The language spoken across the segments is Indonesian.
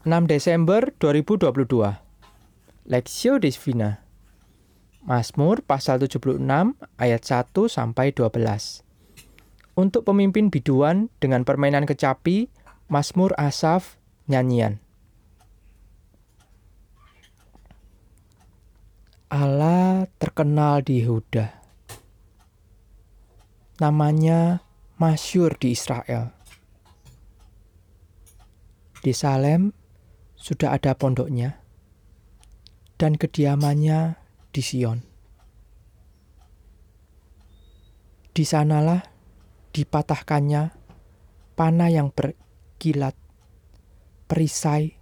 6 Desember 2022 Lexio Divina Mazmur pasal 76 ayat 1 sampai 12 Untuk pemimpin biduan dengan permainan kecapi Mazmur Asaf nyanyian. Allah terkenal di Yehuda. Namanya masyur di Israel. Di Salem sudah ada pondoknya dan kediamannya di Sion. Di sanalah dipatahkannya panah yang berkilat, perisai,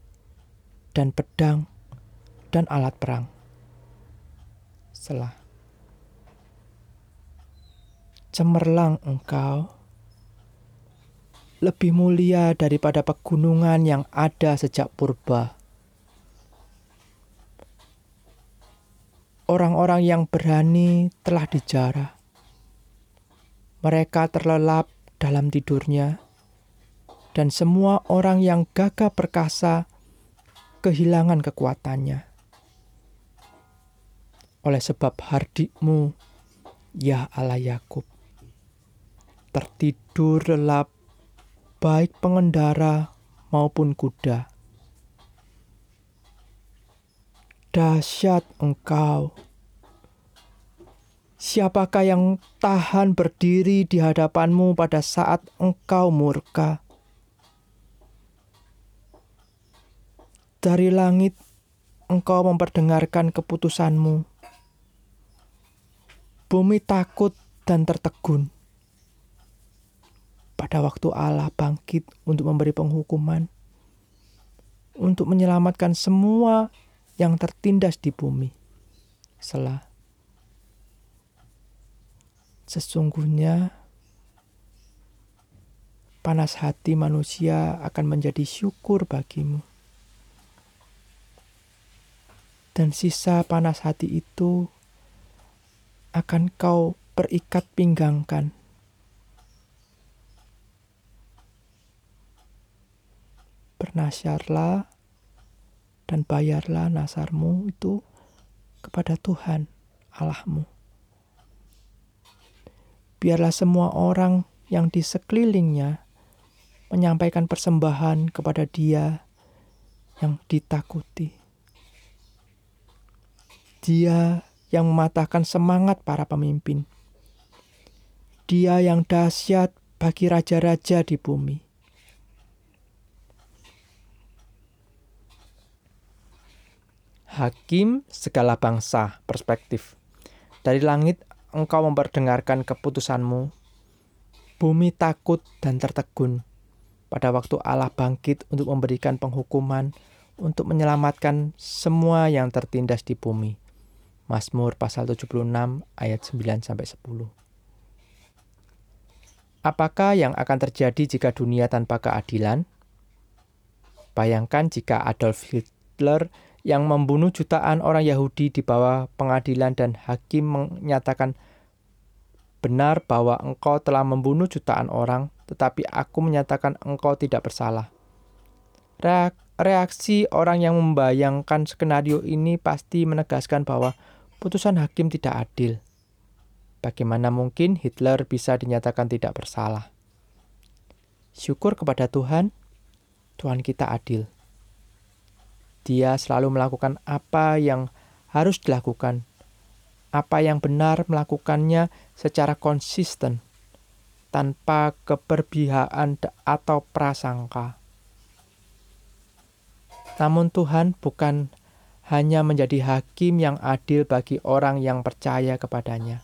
dan pedang, dan alat perang. Selah. Cemerlang engkau, lebih mulia daripada pegunungan yang ada sejak purba. Orang-orang yang berani telah dijarah. Mereka terlelap dalam tidurnya, dan semua orang yang gagah perkasa kehilangan kekuatannya. Oleh sebab hardikmu, ya Allah Yakub, tertidur lelap baik pengendara maupun kuda. Dahsyat engkau. Siapakah yang tahan berdiri di hadapanmu pada saat engkau murka? Dari langit engkau memperdengarkan keputusanmu. Bumi takut dan tertegun pada waktu Allah bangkit untuk memberi penghukuman, untuk menyelamatkan semua yang tertindas di bumi. Selah sesungguhnya panas hati manusia akan menjadi syukur bagimu. Dan sisa panas hati itu akan kau perikat pinggangkan bernasyarlah dan bayarlah nasarmu itu kepada Tuhan Allahmu. Biarlah semua orang yang di sekelilingnya menyampaikan persembahan kepada Dia yang ditakuti. Dia yang mematahkan semangat para pemimpin. Dia yang dahsyat bagi raja-raja di bumi. Hakim segala bangsa perspektif. Dari langit engkau memperdengarkan keputusanmu. Bumi takut dan tertegun. Pada waktu Allah bangkit untuk memberikan penghukuman, untuk menyelamatkan semua yang tertindas di bumi. Mazmur pasal 76 ayat 9 sampai 10. Apakah yang akan terjadi jika dunia tanpa keadilan? Bayangkan jika Adolf Hitler yang membunuh jutaan orang Yahudi di bawah pengadilan dan hakim menyatakan benar bahwa engkau telah membunuh jutaan orang, tetapi aku menyatakan engkau tidak bersalah. Reaksi orang yang membayangkan skenario ini pasti menegaskan bahwa putusan hakim tidak adil. Bagaimana mungkin Hitler bisa dinyatakan tidak bersalah? Syukur kepada Tuhan, Tuhan kita adil. Dia selalu melakukan apa yang harus dilakukan, apa yang benar melakukannya secara konsisten, tanpa keberpihakan atau prasangka. Namun, Tuhan bukan hanya menjadi hakim yang adil bagi orang yang percaya kepadanya,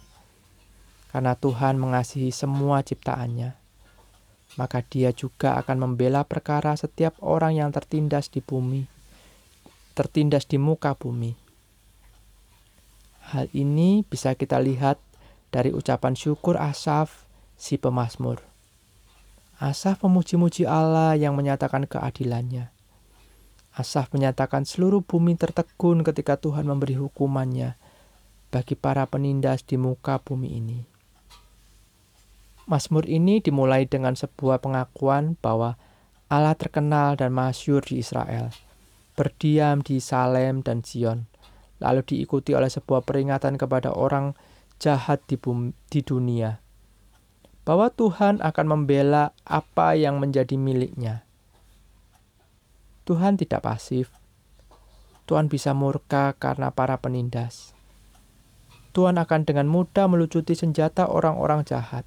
karena Tuhan mengasihi semua ciptaannya maka dia juga akan membela perkara setiap orang yang tertindas di bumi tertindas di muka bumi. Hal ini bisa kita lihat dari ucapan syukur Asaf, si pemazmur. Asaf memuji-muji Allah yang menyatakan keadilannya. Asaf menyatakan seluruh bumi tertegun ketika Tuhan memberi hukumannya bagi para penindas di muka bumi ini. Mazmur ini dimulai dengan sebuah pengakuan bahwa Allah terkenal dan masyur di Israel, berdiam di Salem dan Zion, lalu diikuti oleh sebuah peringatan kepada orang jahat di, bumi, di dunia, bahwa Tuhan akan membela apa yang menjadi miliknya. Tuhan tidak pasif. Tuhan bisa murka karena para penindas. Tuhan akan dengan mudah melucuti senjata orang-orang jahat.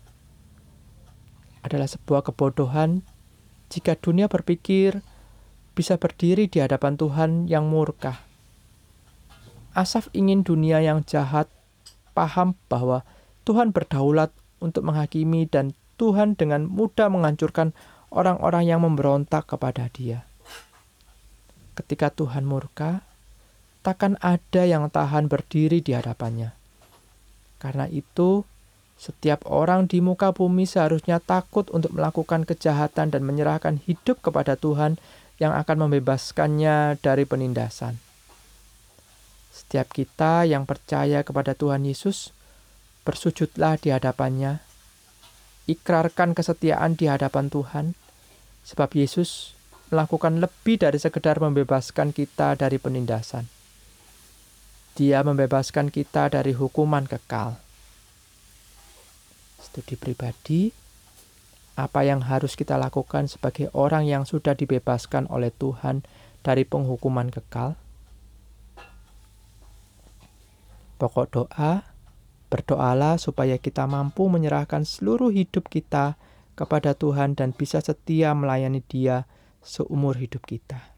Adalah sebuah kebodohan jika dunia berpikir bisa berdiri di hadapan Tuhan yang murka. Asaf ingin dunia yang jahat paham bahwa Tuhan berdaulat untuk menghakimi dan Tuhan dengan mudah menghancurkan orang-orang yang memberontak kepada Dia ketika Tuhan murka, takkan ada yang tahan berdiri di hadapannya. Karena itu, setiap orang di muka bumi seharusnya takut untuk melakukan kejahatan dan menyerahkan hidup kepada Tuhan yang akan membebaskannya dari penindasan. Setiap kita yang percaya kepada Tuhan Yesus, bersujudlah di hadapannya, ikrarkan kesetiaan di hadapan Tuhan, sebab Yesus melakukan lebih dari sekedar membebaskan kita dari penindasan. Dia membebaskan kita dari hukuman kekal. Studi pribadi, apa yang harus kita lakukan sebagai orang yang sudah dibebaskan oleh Tuhan dari penghukuman kekal? Pokok doa, berdoalah supaya kita mampu menyerahkan seluruh hidup kita kepada Tuhan dan bisa setia melayani Dia seumur hidup kita.